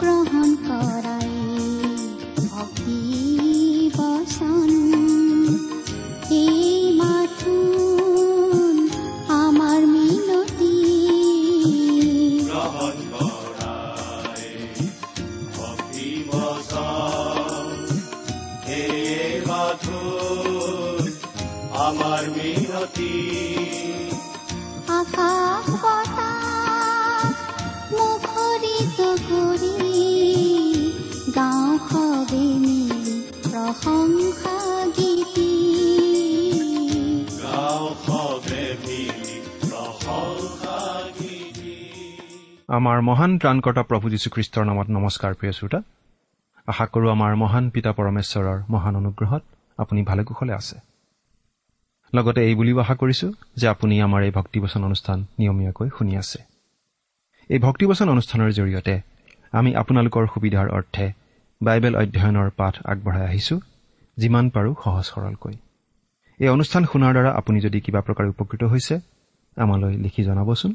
গ্ৰহণ কৰাই ভক্তি বচন আমাৰ মহান ত্ৰাণকৰ্তা প্ৰভু যীশুখ্ৰীষ্টৰ নামত নমস্কাৰ প্ৰিয় শ্ৰোতা। আশা কৰোঁ আমাৰ মহান পিতা পৰমেশ্বৰৰ মহান অনুগ্ৰহত আপুনি ভালে কুশলে আছে। লগতে এই বুলিও আশা কৰিছো যে আপুনি আমাৰ এই ভক্তিবচন অনুষ্ঠান নিয়মীয়াকৈ শুনি আছে। এই ভক্তিবচন অনুষ্ঠানৰ জৰিয়তে আমি আপোনালোকৰ সুবিধাৰ অৰ্থে বাইবেল অধ্যয়নৰ পাঠ আগবঢ়াই আহিছো যিমান পাৰোঁ সহজ সৰলকৈ। এই অনুষ্ঠান শুনাৰ দ্বাৰা আপুনি যদি কিবা প্ৰকাৰে উপকৃত হৈছে আমালৈ লিখি জনাবচোন।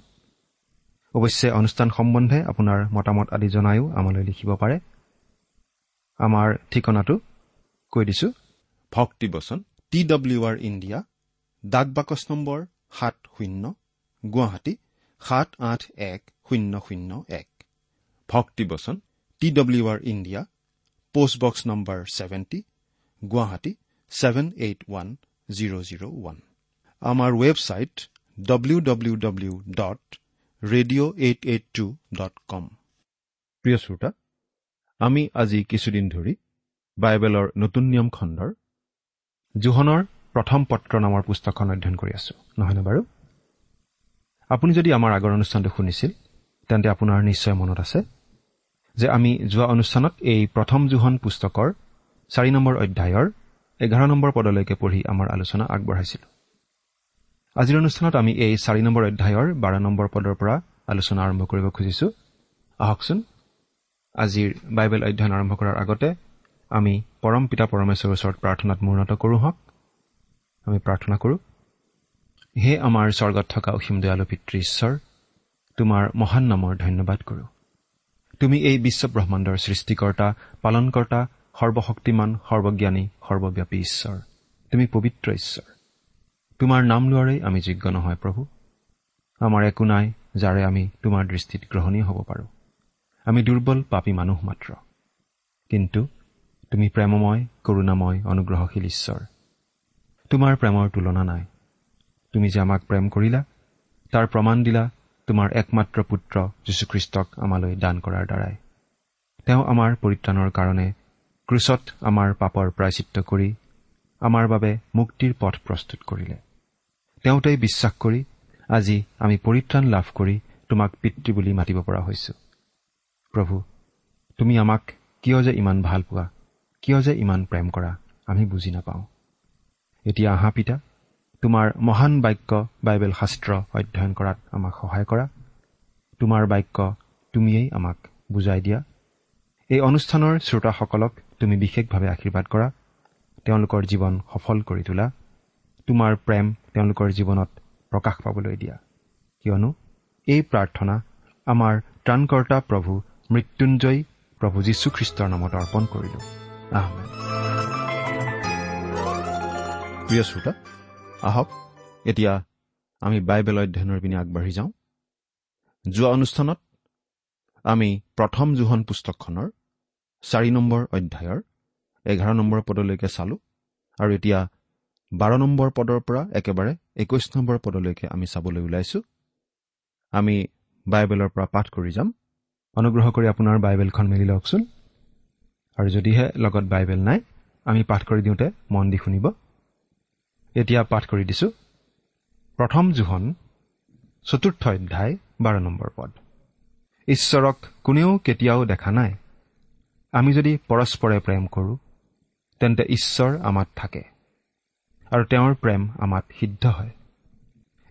অৱশ্যে অনুষ্ঠান সম্বন্ধে আপোনাৰ মতামত আদি জনায়ো আমালৈ লিখিব পাৰে। আমাৰ ঠিকনাটো কৈ দিছো। ভক্তিবচন টি ডব্লিউ আৰ ইণ্ডিয়া ডাক বাকচ নম্বৰ সাত শূন্য গুৱাহাটী সাত আঠ এক শূন্য শূন্য এক। ভক্তিবচন T W R India post box number seventy Guwahati seven eight one zero' zero' one. আমাৰ website W W W dot radio' eight eight two dot com প্ৰিয় শ্ৰোতা আমি আজি কিছুদিন ধৰি বাইবেলৰ নতুন নিয়ম খণ্ডৰ জোহনৰ প্ৰথম পত্ৰ নামৰ পুস্তকখন অধ্যয়ন কৰি আছো। নহয়নে বাৰু? আপুনি যদি আমাৰ আগৰ অনুষ্ঠানটো শুনিছিল তেন্তে আপোনাৰ নিশ্চয় মনত আছে যে আমি যোৱা অনুষ্ঠানত এই প্ৰথম জোহন পুস্তকৰ চাৰি নম্বৰ অধ্যায়ৰ এঘাৰ নম্বৰ পদলৈকে পঢ়ি আমাৰ আলোচনা আগবঢ়াইছিলো। আজিৰ অনুষ্ঠানত আমি এই চাৰি নম্বৰ অধ্যায়ৰ বাৰ নম্বৰ পদৰ পৰা আলোচনা আৰম্ভ কৰিব খুজিছো। আহকচোন। আজিৰ বাইবেল অধ্যয়ন আৰম্ভ কৰাৰ আগতে আমি পৰম পিতা পৰমেশ্বৰৰ ওচৰত প্ৰাৰ্থনাত মূৰ্ণত কৰোঁ হওক। আমি প্ৰাৰ্থনা কৰোঁ হে আমাৰ স্বৰ্গত থকা অসীম দয়ালু পিতৃ ঈশ্বৰ তোমাৰ মহান নামৰ ধন্যবাদ কৰোঁ। তুমি এই বিশ্ব ব্ৰহ্মাণ্ডৰ সৃষ্টিকৰ্তা পালনকৰ্তা সৰ্বশক্তিমান সৰ্বজ্ঞানী সৰ্বব্যাপী ঈশ্বৰ। তুমি পবিত্ৰ ঈশ্বৰ। তোমাৰ নাম লোৱাৰেই আমি যোগ্য নহয় প্ৰভু। আমাৰ একো নাই যাৰে আমি তোমাৰ দৃষ্টিত গ্ৰহণীয় হ'ব পাৰোঁ। আমি দুৰ্বল পাপী মানুহ মাত্ৰ। কিন্তু তুমি প্ৰেমময় কৰুণাময় অনুগ্ৰহশীল ঈশ্বৰ। তোমাৰ প্ৰেমৰ তুলনা নাই। তুমি যে আমাক প্ৰেম কৰিলা তাৰ প্ৰমাণ দিলা তোমাৰ একমাত্ৰ পুত্ৰ যীশুখ্ৰীষ্টক আমালৈ দান কৰাৰ দ্বাৰাই। তেওঁ আমাৰ পৰিত্ৰাণৰ কাৰণে ক্ৰুচত আমাৰ পাপৰ প্ৰায়চিত্ৰ কৰি আমাৰ বাবে মুক্তিৰ পথ প্ৰস্তুত কৰিলে। তেওঁতেই বিশ্বাস কৰি আজি আমি পৰিত্ৰাণ লাভ কৰি তোমাক পিতৃ বুলি মাতিব পৰা হৈছো। প্ৰভু তুমি আমাক কিয় যে ইমান ভাল পোৱা কিয় যে ইমান প্ৰেম কৰা আমি বুজি নাপাওঁ। এতিয়া আহা পিতা তোমাৰ মহান বাক্য বাইবেল শাস্ত্ৰ অধ্যয়ন কৰাত আমাক সহায় কৰা। তোমাৰ বাক্য তুমিয়েই আমাক বুজাই দিয়া। এই অনুষ্ঠানৰ শ্ৰোতাসকলক তুমি বিশেষভাৱে আশীৰ্বাদ কৰা। তেওঁলোকৰ জীৱন সফল কৰি তোলা। তোমাৰ প্ৰেম তেওঁলোকৰ জীৱনত প্ৰকাশ পাবলৈ দিয়া। কিয়নো এই প্ৰাৰ্থনা আমাৰ ত্ৰাণকৰ্তা প্ৰভু মৃত্যুঞ্জয় প্ৰভু যীশুখ্ৰীষ্টৰ নামত অৰ্পণ কৰিলো। আহমেদ প্ৰিয় শ্ৰোতা আহক এতিয়া আমি বাইবেল অধ্যয়নৰ পিনে আগবাঢ়ি যাওঁ। যোৱা অনুষ্ঠানত আমি প্ৰথম জোহন পুস্তকখনৰ চাৰি নম্বৰ অধ্যায়ৰ এঘাৰ নম্বৰ পদলৈকে চালোঁ আৰু এতিয়া বাৰ নম্বৰ পদৰ পৰা একেবাৰে একৈশ নম্বৰ পদলৈকে আমি চাবলৈ ওলাইছোঁ। আমি বাইবেলৰ পৰা পাঠ কৰি যাম। অনুগ্ৰহ কৰি আপোনাৰ বাইবেলখন মেলি লওকচোন। আৰু যদিহে লগত বাইবেল নাই আমি পাঠ কৰি দিওঁতে মন দি শুনিব। এতিয়া পাঠ কৰি দিছোঁ। প্ৰথম জোহন চতুৰ্থ অধ্যায় বাৰ নম্বৰ পদ। ঈশ্বৰক কোনেও কেতিয়াও দেখা নাই। আমি যদি পৰস্পৰে প্ৰেম কৰোঁ তেন্তে ঈশ্বৰ আমাত থাকে। আৰু তেওঁৰ প্ৰেম আমাত সিদ্ধ হয়।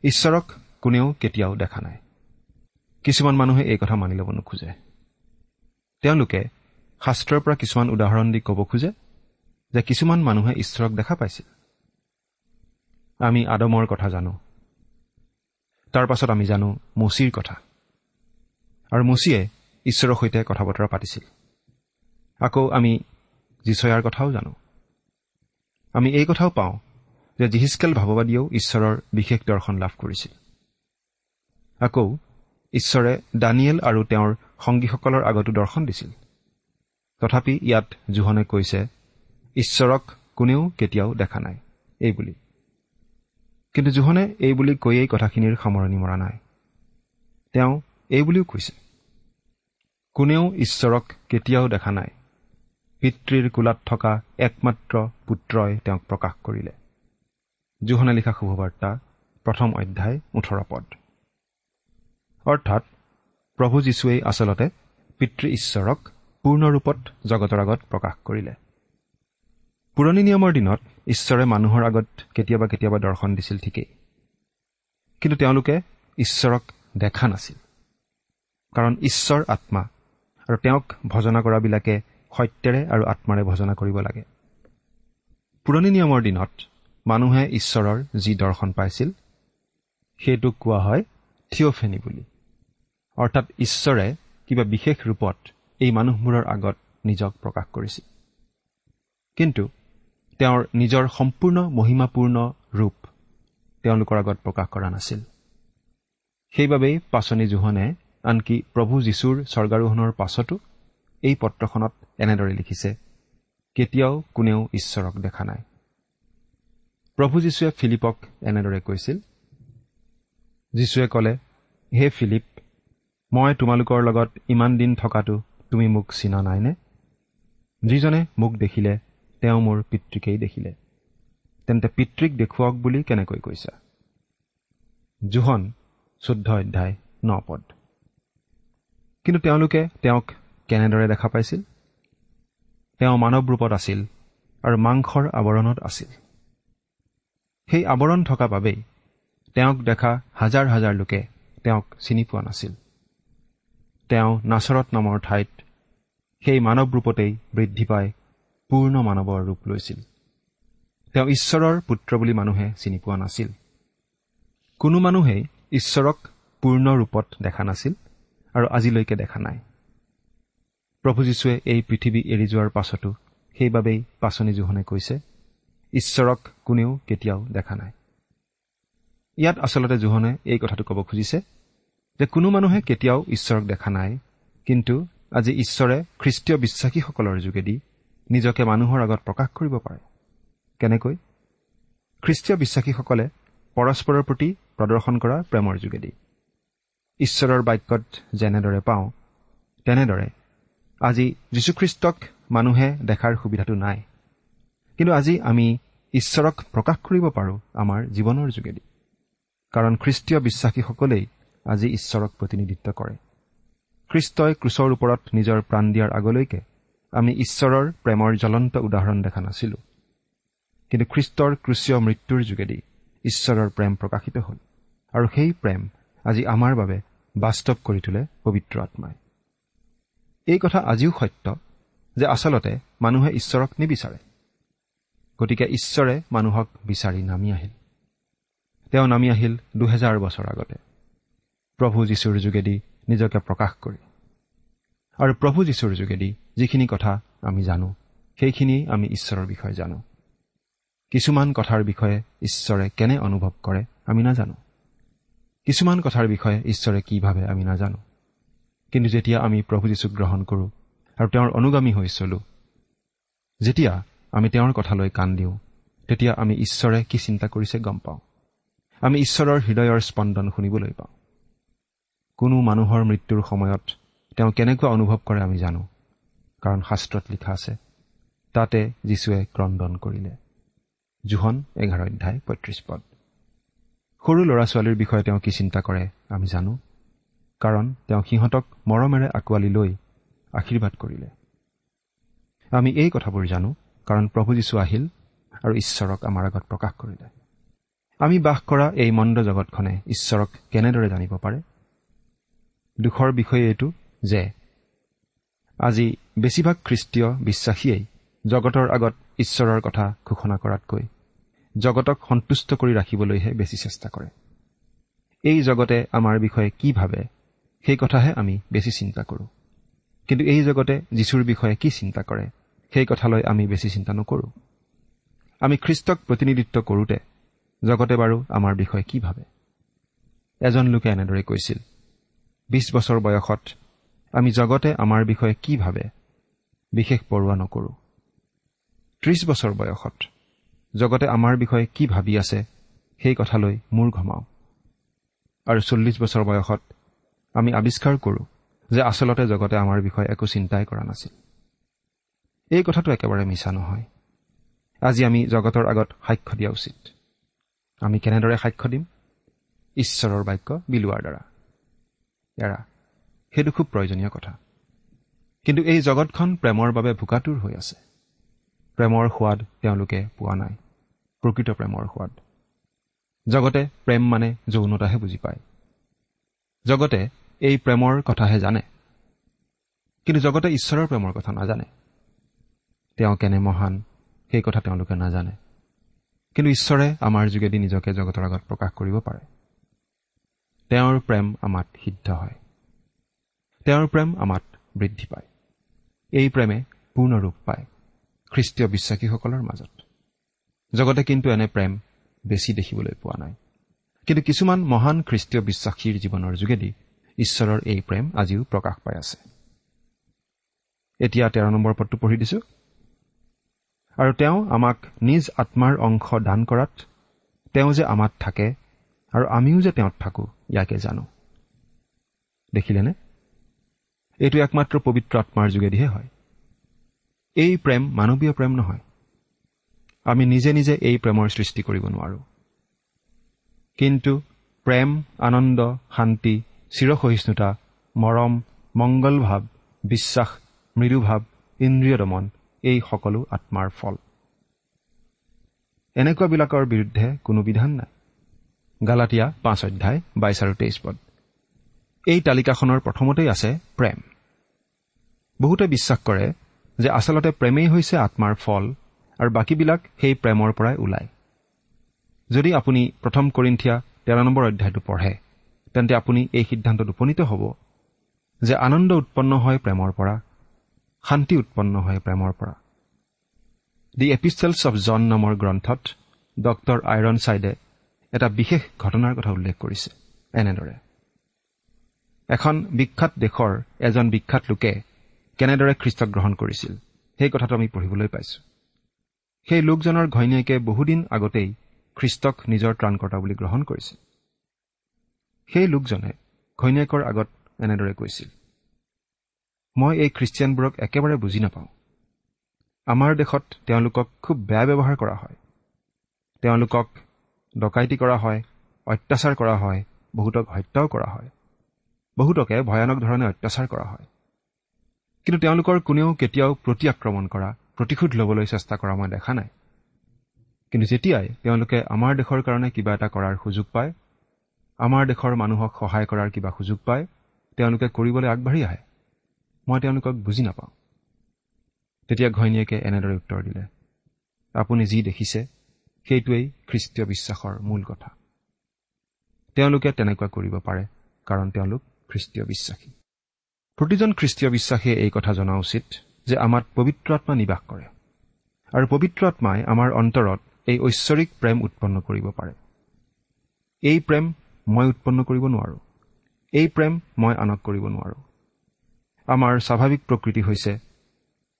ঈশ্বৰক কোনেও কেতিয়াও দেখা নাই। কিছুমান মানুহে এই কথা মানি ল'ব নোখোজে। তেওঁলোকে শাস্ত্ৰৰ পৰা কিছুমান উদাহৰণ দি ক'ব খোজে যে কিছুমান মানুহে ঈশ্বৰক দেখা পাইছিল। আমি আদমৰ কথা জানো। তাৰ পাছত আমি জানো মচিৰ কথা। আৰু মচিয়ে ঈশ্বৰৰ সৈতে কথা বতৰা পাতিছিল। আকৌ আমি জীচয়াৰ কথাও জানো। আমি এই কথাও পাওঁ যে জিহিচকেল ভাৱবাদীয়েও ঈশ্বৰৰ বিশেষ দৰ্শন লাভ কৰিছিল। আকৌ ঈশ্বৰে দানিয়েল আৰু তেওঁৰ সংগীসকলৰ আগতো দৰ্শন দিছিল। তথাপি ইয়াত জোহনে কৈছে ঈশ্বৰক কোনেও কেতিয়াও দেখা নাই এই বুলি। কিন্তু জোহনে এই বুলি কৈয়েই কথাখিনিৰ সামৰণি মৰা নাই। তেওঁ এই বুলিও কৈছে কোনেও ঈশ্বৰক কেতিয়াও দেখা নাই। পিতৃৰ কোলাত থকা একমাত্ৰ পুত্ৰই তেওঁক প্ৰকাশ কৰিলে। জোহনে লিখা শুভবাৰ্তা প্ৰথম অধ্যায় ওঠৰ পদ। অৰ্থাৎ প্ৰভু যীশুৱেই আচলতে পিতৃ ঈশ্বৰক পূৰ্ণৰূপত জগতৰ আগত প্ৰকাশ কৰিলে। পুৰণি নিয়মৰ দিনত ঈশ্বৰে মানুহৰ আগত কেতিয়াবা কেতিয়াবা দৰ্শন দিছিল ঠিকেই। কিন্তু তেওঁলোকে ঈশ্বৰক দেখা নাছিল। কাৰণ ঈশ্বৰ আত্মা আৰু তেওঁক ভজনা কৰাবিলাকে সত্যেৰে আৰু আত্মাৰে ভজনা কৰিব লাগে। পুৰণি নিয়মৰ দিনত মানুহে ঈশ্বৰৰ যি দৰ্শন পাইছিল সেইটোক কোৱা হয় থিঅফেনি বুলি। অৰ্থাৎ ঈশ্বৰে কিবা বিশেষ ৰূপত এই মানুহবোৰৰ আগত নিজক প্ৰকাশ কৰিছিল। কিন্তু তেওঁৰ নিজৰ সম্পূৰ্ণ মহিমাপূৰ্ণ ৰূপ তেওঁলোকৰ আগত প্ৰকাশ কৰা নাছিল। সেইবাবেই পাচনি জোহনে আনকি প্ৰভু যীশুৰ স্বৰ্গাৰোহণৰ পাছতো এই পত্ৰখনত এনেদৰে লিখিছে কেতিয়াও কোনেও ঈশ্বৰক দেখা নাই। প্ৰভু যীশুৱে ফিলিপক এনেদৰে কৈছিল যীশুৱে ক'লে হে ফিলিপ মই তোমালোকৰ লগত ইমান দিন থকাটো তুমি মোক চিনা নাইনে? যিজনে মোক দেখিলে তেওঁ মোৰ পিতৃকেই দেখিলে। তেন্তে পিতৃক দেখুৱাওক বুলি কেনেকৈ কৈছা? জোহন চৈধ্য অধ্যায় ন পদ। কিন্তু তেওঁলোকে তেওঁক কেনেদৰে দেখা পাইছিল? তেওঁ মানৱ ৰূপত আছিল আৰু মাংসৰ আৱৰণত আছিল। সেই আৱৰণ থকা বাবেই তেওঁক দেখা হাজাৰ হাজাৰ লোকে তেওঁক চিনি পোৱা নাছিল। তেওঁ নাচৰত নামৰ ঠাইত সেই মানৱ ৰূপতেই বৃদ্ধি পাই পূৰ্ণ মানৱৰ ৰূপ লৈছিল। তেওঁ ঈশ্বৰৰ পুত্ৰ বুলি মানুহে চিনি পোৱা নাছিল। কোনো মানুহেই ঈশ্বৰক পূৰ্ণ ৰূপত দেখা নাছিল আৰু আজিলৈকে দেখা নাই। প্ৰভু যীশুৱে এই পৃথিৱী এৰি যোৱাৰ পাছতো সেইবাবেই পাচনি জোহনে কৈছে ঈশ্বৰক কোনেও কেতিয়াও দেখা নাই। ইয়াত আচলতে জোহনে এই কথাটো ক'ব খুজিছে যে কোনো মানুহে কেতিয়াও ঈশ্বৰক দেখা নাই কিন্তু আজি ঈশ্বৰে খ্ৰীষ্টীয় বিশ্বাসীসকলৰ যোগেদি নিজকে মানুহৰ আগত প্ৰকাশ কৰিব পাৰে। কেনেকৈ? খ্ৰীষ্টীয় বিশ্বাসীসকলে পৰস্পৰৰ প্ৰতি প্ৰদৰ্শন কৰা প্ৰেমৰ যোগেদি। ঈশ্বৰৰ বাক্যত যেনেদৰে পাওঁ তেনেদৰে আজি যীশুখ্ৰীষ্টক মানুহে দেখাৰ সুবিধাটো নাই। কিন্তু আজি আমি ঈশ্বৰক প্ৰকাশ কৰিব পাৰোঁ আমাৰ জীৱনৰ যোগেদি। কাৰণ খ্ৰীষ্টীয় বিশ্বাসীসকলেই আজি ঈশ্বৰক প্ৰতিনিধিত্ব কৰে। খ্ৰীষ্টই ক্ৰুচৰ ওপৰত নিজৰ প্ৰাণ দিয়াৰ আগলৈকে আমি ঈশ্বৰৰ প্ৰেমৰ জ্বলন্ত উদাহৰণ দেখা নাছিলো। কিন্তু খ্ৰীষ্টৰ ক্ৰুচীয় মৃত্যুৰ যোগেদি ঈশ্বৰৰ প্ৰেম প্ৰকাশিত হ'ল আৰু সেই প্ৰেম আজি আমাৰ বাবে বাস্তৱ কৰি তোলে পবিত্ৰ আত্মাই। এই কথা আজিও সত্য যে আচলতে মানুহে ঈশ্বৰক নিবিচাৰে। গতিকে ঈশ্বৰে মানুহক বিচাৰি নামি আহিল। তেওঁ নামি আহিল দুহেজাৰ বছৰ আগতে। প্ৰভু যীশুৰ যোগেদি নিজকে প্ৰকাশ কৰি। আৰু প্ৰভু যীশুৰ যোগেদি যিখিনি কথা আমি জানো সেইখিনিয়েই আমি ঈশ্বৰৰ বিষয়ে জানো। কিছুমান কথাৰ বিষয়ে ঈশ্বৰে কেনে অনুভৱ কৰে আমি নাজানো। কিছুমান কথাৰ বিষয়ে ঈশ্বৰে কি ভাবে আমি নাজানো। কিন্তু যেতিয়া আমি প্ৰভু যীশুক গ্ৰহণ কৰোঁ আৰু তেওঁৰ অনুগামী হৈ চলো যেতিয়া আমি তেওঁৰ কথালৈ কাণ দিওঁ তেতিয়া আমি ঈশ্বৰে কি চিন্তা কৰিছে গম পাওঁ। আমি ঈশ্বৰৰ হৃদয়ৰ স্পন্দন শুনিবলৈ পাওঁ। কোনো মানুহৰ মৃত্যুৰ সময়ত তেওঁ কেনেকুৱা অনুভৱ কৰে আমি জানো কাৰণ শাস্ত্ৰত লিখা আছে তাতে যীশুৱে ক্ৰদন কৰিলে। জোহন এঘাৰ অধ্যায় পঁয়ত্ৰিশ পদ। সৰু ল'ৰা ছোৱালীৰ বিষয়ে তেওঁ কি চিন্তা কৰে আমি জানো কাৰণ তেওঁ সিহঁতক মৰমেৰে আঁকোৱালি লৈ আশীৰ্বাদ কৰিলে। আমি এই কথাবোৰ জানো কাৰণ প্ৰভু যীশু আহিল আৰু ঈশ্বৰক আমাৰ আগত প্ৰকাশ কৰিলে। আমি বাস কৰা এই মন্দ জগতখনে ঈশ্বৰক কেনেদৰে জানিব পাৰে? দুখৰ বিষয়ে এইটো যে আজি বেছিভাগ খ্ৰীষ্টীয় বিশ্বাসীয়েই জগতৰ আগত ঈশ্বৰৰ কথা ঘোষণা কৰাতকৈ জগতক সন্তুষ্ট কৰি ৰাখিবলৈহে বেছি চেষ্টা কৰে। এই জগতে আমাৰ বিষয়ে কি ভাবে সেই কথাহে আমি বেছি চিন্তা কৰোঁ। কিন্তু এই জগতে যীশুৰ বিষয়ে কি চিন্তা কৰে সেই কথালৈ আমি বেছি চিন্তা নকৰোঁ। আমি খ্ৰীষ্টক প্ৰতিনিধিত্ব কৰোঁতে জগতে বাৰু আমাৰ বিষয়ে কি ভাবে? এজন লোকে এনেদৰে কৈছিল বিছ বছৰ বয়সত আমি জগতে আমাৰ বিষয়ে কি ভাবে? বিশেষ পৰোৱা নকৰোঁ। ত্ৰিছ বছৰ বয়সত জগতে আমাৰ বিষয়ে কি ভাবি আছে সেই কথালৈ মূৰ ঘমাওঁ। আৰু চল্লিছ বছৰ বয়সত আমি আৱিষ্কাৰ কৰোঁ যে আচলতে জগতে আমাৰ বিষয়ে একো চিন্তাই কৰা নাছিল। এই কথাটো একেবাৰে মিছা নহয়। আজি আমি জগতৰ আগত সাক্ষ্য দিয়া উচিত। আমি কেনেদৰে সাক্ষ্য দিম? ঈশ্বৰৰ বাক্য বিলোৱাৰ দ্বাৰা। এৰা সেইটো খুব প্ৰয়োজনীয় কথা। কিন্তু এই জগতখন প্ৰেমৰ বাবে ভোকাতুৰ হৈ আছে। প্ৰেমৰ সোৱাদ তেওঁলোকে পোৱা নাই। প্ৰকৃত প্ৰেমৰ সোৱাদ। জগতে প্ৰেম মানে যৌনতাহে বুজি পায়। জগতে এই প্ৰেমৰ কথাহে জানে। কিন্তু জগতে ঈশ্বৰৰ প্ৰেমৰ কথা নাজানে। তেওঁ কেনে মহান সেই কথা তেওঁলোকে নাজানে। কিন্তু ঈশ্বৰে আমাৰ যোগেদি নিজকে জগতৰ আগত প্ৰকাশ কৰিব পাৰে। তেওঁৰ প্ৰেম আমাত সিদ্ধ হয়। তেওঁৰ প্ৰেম আমাত বৃদ্ধি পায়। এই প্ৰেমে পূৰ্ণ ৰূপ পায় খ্ৰীষ্টীয় বিশ্বাসীসকলৰ মাজত। জগতে কিন্তু এনে প্ৰেম বেছি দেখিবলৈ পোৱা নাই। কিন্তু কিছুমান মহান খ্ৰীষ্টীয় বিশ্বাসীৰ জীৱনৰ যোগেদি ঈশ্বৰৰ এই প্ৰেম আজিও প্ৰকাশ পাই আছে। এতিয়া তেৰ নম্বৰ পদটো পঢ়ি দিছো। আৰু তেওঁ আমাক নিজ আত্মাৰ অংশ দান কৰাত তেওঁ যে আমাত থাকে আৰু আমিও যে তেওঁত থাকো ইয়াকে জানো। দেখিলেনে? এইটো একমাত্ৰ পবিত্ৰ আত্মাৰ যোগেদিহে হয়। এই প্ৰেম মানৱীয় প্ৰেম নহয়। আমি নিজে নিজে এই প্ৰেমৰ সৃষ্টি কৰিব নোৱাৰো। কিন্তু প্ৰেম আনন্দ শান্তি চিৰসহিষ্ণুতা মৰম মংগল ভাৱ বিশ্বাস মৃদুভাৱ ইন্দ্ৰিয় দমন এই সকলো আত্মাৰ ফল। এনেকুৱাবিলাকৰ বিৰুদ্ধে কোনো বিধান নাই। গালাটীয়া পাঁচ অধ্যায় বাইছ আৰু তেইছ পদ। এই তালিকাখনৰ প্ৰথমতেই আছে প্ৰেম। বহুতে বিশ্বাস কৰে যে আচলতে প্ৰেমেই হৈছে আত্মাৰ ফল আৰু বাকীবিলাক সেই প্ৰেমৰ পৰাই ওলায়। যদি আপুনি প্ৰথম কৰিন্ঠিয়া তেৰ নম্বৰ অধ্যায়টো পঢ়ে তেন্তে আপুনি এই সিদ্ধান্তত উপনীত হ'ব যে আনন্দ উৎপন্ন হয় প্ৰেমৰ পৰা শান্তি উৎপন্ন হয় প্ৰেমৰ পৰা। দি এপিষ্টেলছ অৱ জন নামৰ গ্ৰন্থত ডক্তৰ আইৰণ ছাইডে এটা বিশেষ ঘটনাৰ কথা উল্লেখ কৰিছে এনেদৰে। এখন বিখ্যাত দেশৰ এজন বিখ্যাত লোকে কেনেদৰে খ্ৰীষ্টক গ্ৰহণ কৰিছিল সেই কথাটো আমি পঢ়িবলৈ পাইছো। সেই লোকজনৰ ঘৈণীয়েকে বহুদিন আগতেই খ্ৰীষ্টক নিজৰ ত্ৰাণকৰ্তা বুলি গ্ৰহণ কৰিছিল সেই লোকজনে ঘৈণীয়েকৰ আগত এনেদৰে কৈছিল মই এই খ্ৰীষ্টিয়ানবোৰক একেবাৰে বুজি নাপাওঁ। আমাৰ দেশত তেওঁলোকক খুব বেয়া ব্যৱহাৰ কৰা হয়। তেওঁলোকক ডকাইতি কৰা হয় অত্যাচাৰ কৰা হয় বহুতক হত্যাও কৰা হয়। বহুতকে ভয়ানক ধৰণে অত্যাচাৰ কৰা হয়। কিন্তু তেওঁলোকৰ কোনেও কেতিয়াও প্ৰতি আক্ৰমণ কৰা প্ৰতিশোধ ল'বলৈ চেষ্টা কৰা মই দেখা নাই। কিন্তু যেতিয়াই তেওঁলোকে আমাৰ দেশৰ কাৰণে কিবা এটা কৰাৰ সুযোগ পায় আমাৰ দেশৰ মানুহক সহায় কৰাৰ কিবা সুযোগ পায় তেওঁলোকে কৰিবলৈ আগবাঢ়ি আহে। মই তেওঁলোকক বুজি নাপাওঁ। তেতিয়া ঘৈণীয়েকে এনেদৰে উত্তৰ দিলে আপুনি যি দেখিছে সেইটোৱেই খ্ৰীষ্টীয় বিশ্বাসৰ মূল কথা। তেওঁলোকে তেনেকুৱা কৰিব পাৰে কাৰণ তেওঁলোক খ্ৰীষ্টীয় বিশ্বাসী। প্ৰতিজন খ্ৰীষ্টীয় বিশ্বাসীয়ে এই কথা জনা উচিত যে আমাত পবিত্ৰ আত্মা নিবাস কৰে আৰু পবিত্ৰ আত্মাই আমাৰ অন্তৰত এই ঐশ্বৰিক প্ৰেম উৎপন্ন কৰিব পাৰে। এই প্ৰেম মই উৎপন্ন কৰিব নোৱাৰোঁ। এই প্ৰেম মই আনক কৰিব নোৱাৰোঁ। আমাৰ স্বাভাৱিক প্ৰকৃতি হৈছে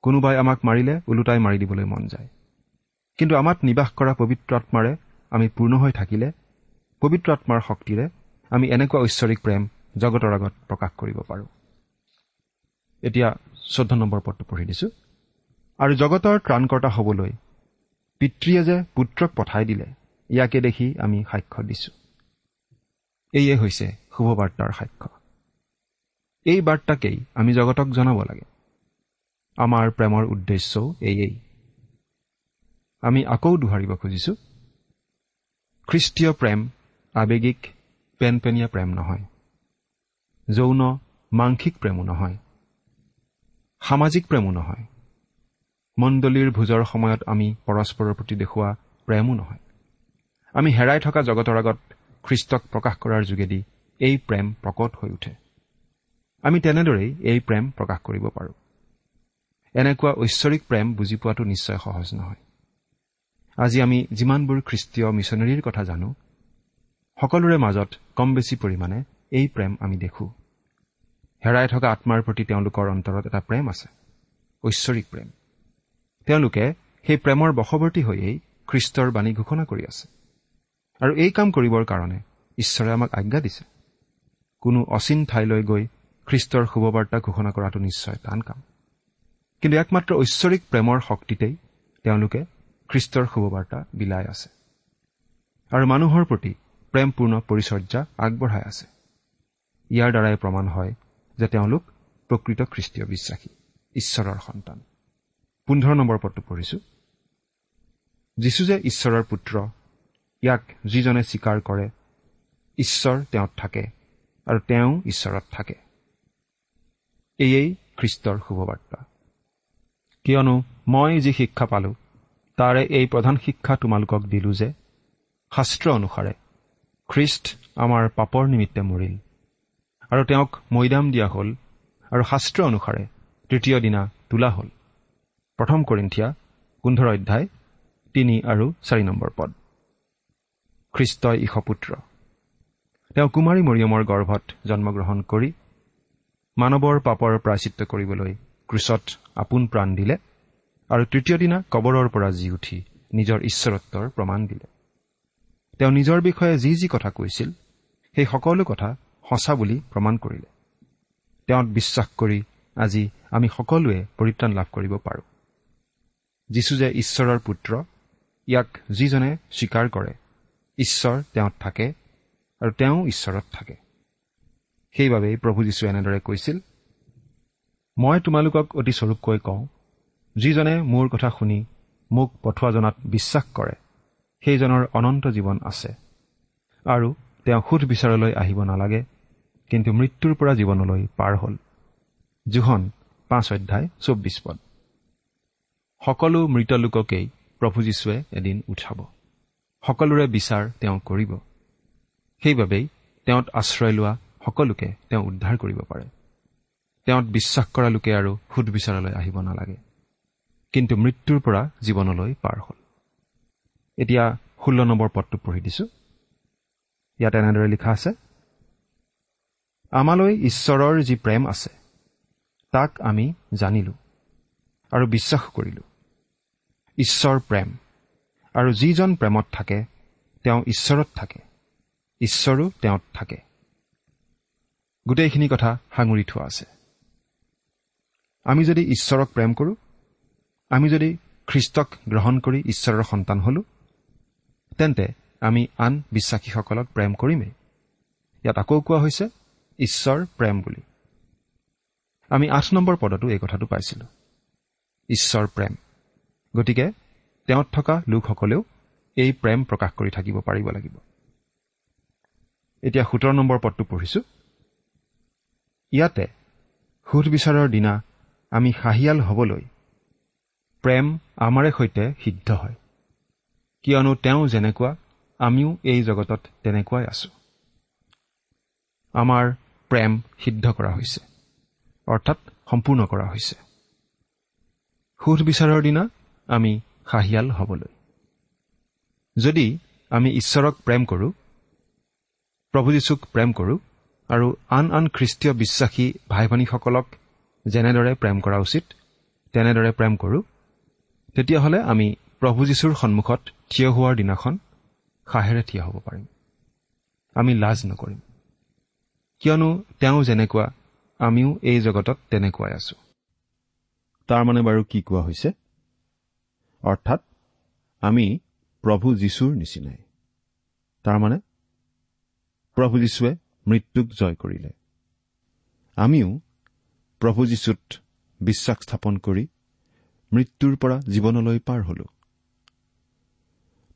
কোনোবাই আমাক মাৰিলে ওলোটাই মাৰি দিবলৈ মন যায়। কিন্তু আমাক নিবাস কৰা পবিত্ৰ আত্মাৰে আমি পূৰ্ণ হৈ থাকিলে পবিত্ৰ আত্মাৰ শক্তিৰে আমি এনেকুৱা ঐশ্বৰিক প্ৰেম জগতৰ আগত প্ৰকাশ কৰিব পাৰোঁ। এতিয়া চৈধ্য নম্বৰ পদটো পঢ়ি দিছোঁ। আৰু জগতৰ ত্ৰাণকৰ্তা হ'বলৈ পিতৃয়ে যে পুত্ৰক পঠাই দিলে ইয়াকে দেখি আমি সাক্ষ্য দিছোঁ। এয়ে হৈছে শুভবাৰ্তাৰ সাক্ষ্য। এই বাৰ্তাকেই আমি জগতক জনাব লাগে। আমাৰ প্ৰেমৰ উদ্দেশ্যও এয়েই। আমি আকৌ দোহাৰিব খুজিছোঁ খ্ৰীষ্টীয় প্ৰেম আৱেগিক পেনপেনীয়া প্ৰেম নহয়। যৌন মাংসিক প্ৰেমো নহয়। সামাজিক প্ৰেমো নহয়। মণ্ডলীৰ ভোজৰ সময়ত আমি পৰস্পৰৰ প্ৰতি দেখুওৱা প্ৰেমো নহয়। আমি হেৰাই থকা জগতৰ আগত খ্ৰীষ্টক প্ৰকাশ কৰাৰ যোগেদি এই প্ৰেম প্ৰকট হৈ উঠে। আমি তেনেদৰেই এই প্ৰেম প্ৰকাশ কৰিব পাৰোঁ। এনেকুৱা ঐশ্বৰিক প্ৰেম বুজি পোৱাটো নিশ্চয় সহজ নহয়। আজি আমি যিমানবোৰ খ্ৰীষ্টীয় মিছনেৰীৰ কথা জানো সকলোৰে মাজত কম বেছি পৰিমাণে এই প্ৰেম আমি দেখো। হেৰাই থকা আত্মাৰ প্ৰতি তেওঁলোকৰ অন্তৰত এটা প্ৰেম আছে ঐশ্বৰিক প্ৰেম। তেওঁলোকে সেই প্ৰেমৰ বশৱৰ্তী হৈয়েই খ্ৰীষ্টৰ বাণী ঘোষণা কৰি আছে। আৰু এই কাম কৰিবৰ কাৰণে ঈশ্বৰে আমাক আজ্ঞা দিছে। কোনো অচিন ঠাইলৈ গৈ খ্ৰীষ্টৰ শুভবাৰ্তা ঘোষণা কৰাটো নিশ্চয় টান কাম। কিন্তু একমাত্ৰ ঐশ্বৰিক প্ৰেমৰ শক্তিতেই তেওঁলোকে খ্ৰীষ্টৰ শুভবাৰ্তা বিলাই আছে। আৰু মানুহৰ প্ৰতি প্ৰেমপূৰ্ণ পৰিচৰ্যা আগবঢ়াই আছে। ইয়াৰ দ্বাৰাই প্ৰমাণ হয় যে তেওঁলোক প্ৰকৃত খ্ৰীষ্টীয় বিশ্বাসী ঈশ্বৰৰ সন্তান। পোন্ধৰ নম্বৰ পদটো পঢ়িছো। যীশু যে ঈশ্বৰৰ পুত্ৰ ইয়াক যিজনে স্বীকাৰ কৰে ঈশ্বৰ তেওঁত থাকে আৰু তেওঁ ঈশ্বৰত থাকে। এয়েই খ্ৰীষ্টৰ শুভবাৰ্তা। কিয়নো মই যি শিক্ষা পালো তাৰে এই প্ৰধান শিক্ষা তোমালোকক দিলো যে শাস্ত্ৰ অনুসাৰে খ্ৰীষ্ট আমাৰ পাপৰ নিমিত্তে মৰিল আৰু তেওঁক মৈদাম দিয়া হ'ল আৰু শাস্ত্ৰ অনুসাৰে তৃতীয় দিনা তোলা হ'ল। প্ৰথম কৰিন্ঠিয়া পোন্ধৰ অধ্যায় তিনি আৰু চাৰি নম্বৰ পদ। খ্ৰীষ্টই ঈশপুত্ৰ তেওঁ কুমাৰী মৰিয়মৰ গৰ্ভত জন্মগ্ৰহণ কৰি মানৱৰ পাপৰ প্ৰাচিত্য কৰিবলৈ ক্ৰুচত আপোন প্ৰাণ দিলে আৰু তৃতীয় দিনা কবৰৰ পৰা জি উঠি নিজৰ ঈশ্বৰত্বৰ প্ৰমাণ দিলে। তেওঁ নিজৰ বিষয়ে যি যি কথা কৈছিল সেই সকলো কথা সঁচা বুলি প্ৰমাণ কৰিলে। তেওঁত বিশ্বাস কৰি আজি আমি সকলোৱে পৰিত্ৰাণ লাভ কৰিব পাৰোঁ। যীশু যে ঈশ্বৰৰ পুত্ৰ ইয়াক যিজনে স্বীকাৰ কৰে ঈশ্বৰ তেওঁত থাকে আৰু তেওঁ ঈশ্বৰত থাকে। সেইবাবেই প্ৰভু যীশুৱে এনেদৰে কৈছিল মই তোমালোকক অতি স্বৰূপকৈ কওঁ যিজনে মোৰ কথা শুনি মোক পঠোৱা জনাত বিশ্বাস কৰে সেইজনৰ অনন্ত জীৱন আছে আৰু তেওঁ সুধ বিচাৰলৈ আহিব নালাগে কিন্তু মৃত্যুৰ পৰা জীৱনলৈ পাৰ হ'ল। জোহন পাঁচ অধ্যায় চৌব্বিছ পদ। সকলো মৃত লোককেই প্ৰভু যীশুৱে এদিন উঠাব। সকলোৰে বিচাৰ তেওঁ কৰিব। সেইবাবেই তেওঁত আশ্ৰয় লোৱা সকলোকে তেওঁ উদ্ধাৰ কৰিব পাৰে। তেওঁত বিশ্বাস কৰা লোকে আৰু সুদবিচাৰলৈ আহিব নালাগে। কিন্তু মৃত্যুৰ পৰা জীৱনলৈ পাৰ হ'ল। এতিয়া ষোল্ল নম্বৰ পদটো পঢ়ি দিছো। ইয়াত এনেদৰে লিখা আছে আমালৈ ঈশ্বৰৰ যি প্ৰেম আছে তাক আমি জানিলো আৰু বিশ্বাস কৰিলো। ঈশ্বৰ প্ৰেম আৰু যিজন প্ৰেমত থাকে তেওঁ ঈশ্বৰত থাকে। ঈশ্বৰো তেওঁত থাকে। গোটেইখিনি কথা সাঙুৰি থোৱা আছে। আমি যদি ঈশ্বৰক প্ৰেম কৰোঁ আমি যদি খ্ৰীষ্টক গ্ৰহণ কৰি ঈশ্বৰৰ সন্তান হলো তেন্তে আমি আন বিশ্বাসীসকলক প্ৰেম কৰিমেই। ইয়াত আকৌ কোৱা হৈছে ঈশ্বৰ প্ৰেম বুলি। আমি আঠ নম্বৰ পদতো এই কথাটো পাইছিলো। ঈশ্বৰ প্ৰেম গতিকে তেওঁত থকা লোকসকলেও এই প্ৰেম প্ৰকাশ কৰি থাকিব পাৰিব লাগিব। এতিয়া সোতৰ নম্বৰ পদটো পঢ়িছো। ইয়াতে সুধবিচাৰৰ দিনা আমি হাঁহিয়াল হবলৈ প্ৰেম আমাৰে সৈতে সিদ্ধ হয়। কিয়নো তেওঁ যেনেকুৱা আমিও এই জগতত তেনেকুৱাই আছো। আমাৰ প্ৰেম সিদ্ধ কৰা হৈছে অৰ্থাৎ সম্পূৰ্ণ কৰা হৈছে। সুধবিচাৰৰ দিনা আমি হাঁহিয়াল হবলৈ। যদি আমি ঈশ্বৰক প্ৰেম কৰোঁ প্ৰভু যীশুক প্ৰেম কৰোঁ আৰু আন আন খ্ৰীষ্টীয় বিশ্বাসী ভাই ভনীসকলক যেনেদৰে প্ৰেম কৰা উচিত তেনেদৰে প্ৰেম কৰোঁ তেতিয়াহ'লে আমি প্ৰভু যীশুৰ সন্মুখত থিয় হোৱাৰ দিনাখন সাহেৰে থিয় হ'ব পাৰিম। আমি লাজ নকৰিম। কিয়নো তেওঁ যেনেকুৱা আমিও এই জগতত তেনেকুৱাই আছো। তাৰমানে বাৰু কি কোৱা হৈছে? অৰ্থাৎ আমি প্ৰভু যীশুৰ নিচিনাই। তাৰমানে প্ৰভু যীশুৱে মৃত্যুক জয় কৰিলে। আমিও প্ৰভু যীশুত বিশ্বাস স্থাপন কৰি মৃত্যুৰ পৰা জীৱনলৈ পাৰ হলো।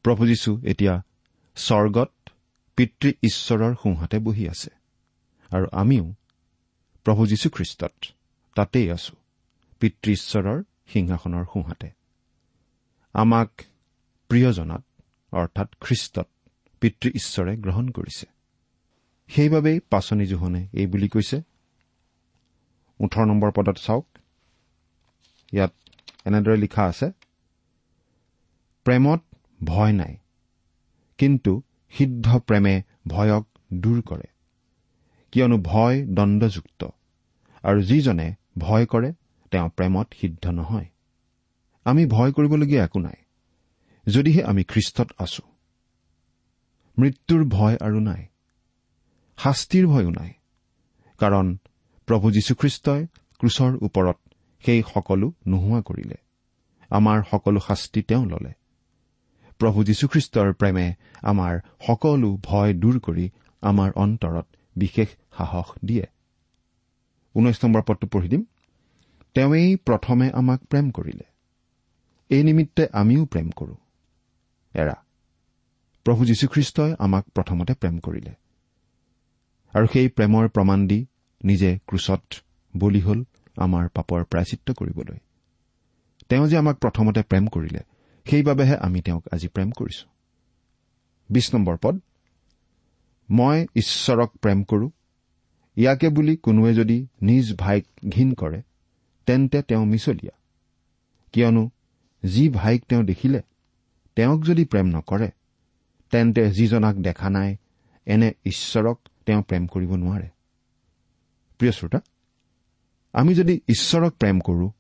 প্ৰভু যীশু এতিয়া স্বৰ্গত পিতৃ ঈশ্বৰৰ সোঁহাতে বহি আছে আৰু আমিও প্ৰভু যীশুখ্ৰীষ্টত তাতেই আছো পিতৃ ঈশ্বৰৰ সিংহাসনৰ সোঁহাতে। আমাক প্ৰিয়জনাত অৰ্থাৎ খ্ৰীষ্টত পিতৃ ঈশ্বৰে গ্ৰহণ কৰিছে। সেইবাবেই পাচনি জোহনে এই বুলি কৈছে। ওঠৰ নম্বৰ পদত চাওক। ইয়াত এনেদৰে লিখা আছে প্ৰেমত ভয় নাই কিন্তু সিদ্ধ প্ৰেমে ভয়ক দূৰ কৰে। কিয়নো ভয় দণ্ডযুক্ত আৰু যিজনে ভয় কৰে তেওঁ প্ৰেমত সিদ্ধ নহয়। আমি ভয় কৰিবলগীয়া একো নাই যদিহে আমি খ্ৰীষ্টত আছো। মৃত্যুৰ ভয় আৰু নাই শাস্তিৰ ভয়ো নাই। কাৰণ প্ৰভু যীশুখ্ৰীষ্টই ক্ৰুচৰ ওপৰত সেই সকলো নোহোৱা কৰিলে। আমাৰ সকলো শাস্তি তেওঁ ললে। প্ৰভু যীশুখ্ৰীষ্টৰ প্ৰেমে আমাৰ সকলো ভয় দূৰ কৰি আমাৰ অন্তৰত বিশেষ সাহস দিয়ে। ঊনৈশ নম্বৰ পদটো পঢ়ি দিম। তেওঁৱেই প্ৰথমে আমাক প্ৰেম কৰিলে। এই নিমিত্তে আমিও প্ৰেম কৰো। এৰা প্ৰভু যীশুখ্ৰীষ্টই আমাক প্ৰথমতে প্ৰেম কৰিলে। আৰু সেই প্ৰেমৰ প্ৰমাণ দি নিজে ক্ৰুচত বলি হল আমাৰ পাপৰ প্ৰায়চিত্ৰ কৰিবলৈ। তেওঁ যে আমাক প্ৰথমতে প্ৰেম কৰিলে সেইবাবেহে আমি তেওঁক আজি প্ৰেম কৰিছো। বিশ নম্বৰ পদ। মই ঈশ্বৰক প্ৰেম কৰো। ইয়াকে বুলি কোনোৱে যদি নিজ ভাইক ঘীন কৰে তেন্তে তেওঁ মিছলীয়া। কিয়নো যি ভাইক তেওঁ দেখিলে তেওঁক যদি প্ৰেম নকৰে তেন্তে যিজনাক দেখা নাই এনে ঈশ্বৰক তেওঁ প্ৰেম কৰিব নোৱাৰে। প্ৰিয় শ্ৰোতা আমি যদি ঈশ্বৰক প্ৰেম কৰো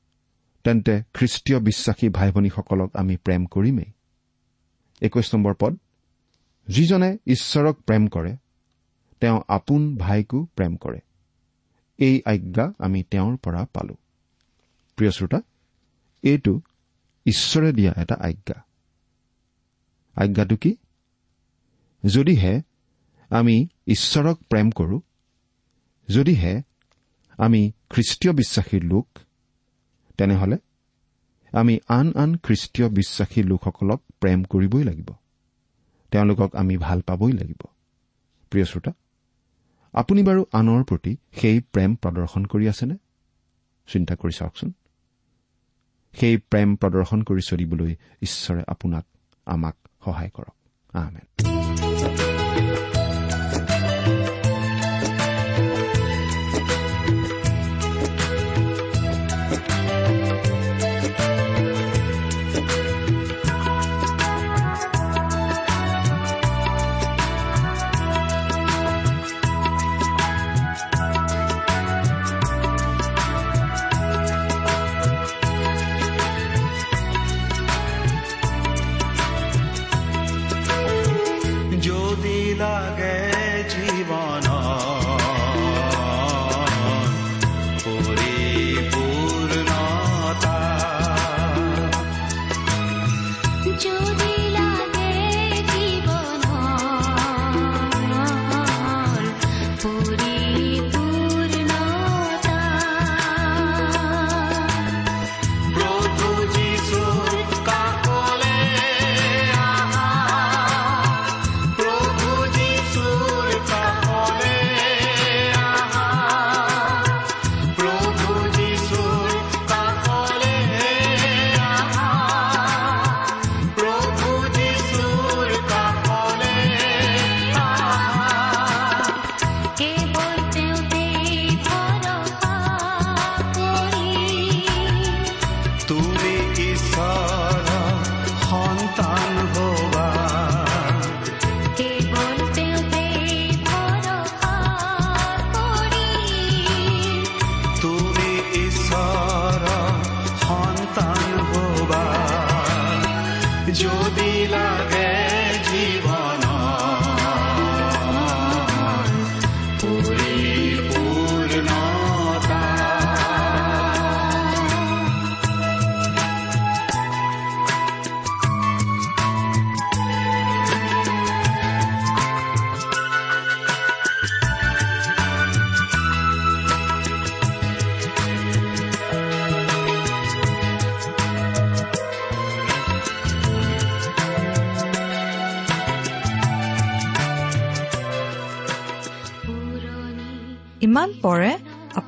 তেন্তে খ্ৰীষ্টীয় বিশ্বাসী ভাই ভনীসকলক আমি প্ৰেম কৰিমেই। একৈশ নম্বৰ পদ যিজনে ঈশ্বৰক প্ৰেম কৰে তেওঁ আপোন ভাইকো প্ৰেম কৰে। এই আজ্ঞা আমি তেওঁৰ পৰা পালো। প্ৰিয় শ্ৰোতা এইটো ঈশ্বৰে দিয়া এটা আজ্ঞা। আজ্ঞাটো কি? যদিহে আমি ঈশ্বৰক প্ৰেম কৰো যদিহে আমি খ্ৰীষ্টীয় বিশ্বাসীৰ লোক তেনেহলে আমি আন আন খ্ৰীষ্টীয় বিশ্বাসী লোকসকলক প্ৰেম কৰিবই লাগিব। তেওঁলোকক আমি ভাল পাবই লাগিব। প্ৰিয় শ্ৰোতা আপুনি বাৰু আনৰ প্ৰতি সেই প্ৰেম প্ৰদৰ্শন কৰি আছেনে? চিন্তা কৰি চাওকচোন। সেই প্ৰেম প্ৰদৰ্শন কৰি চলিবলৈ ঈশ্বৰে আপোনাক আমাক সহায় কৰক। আহমেদ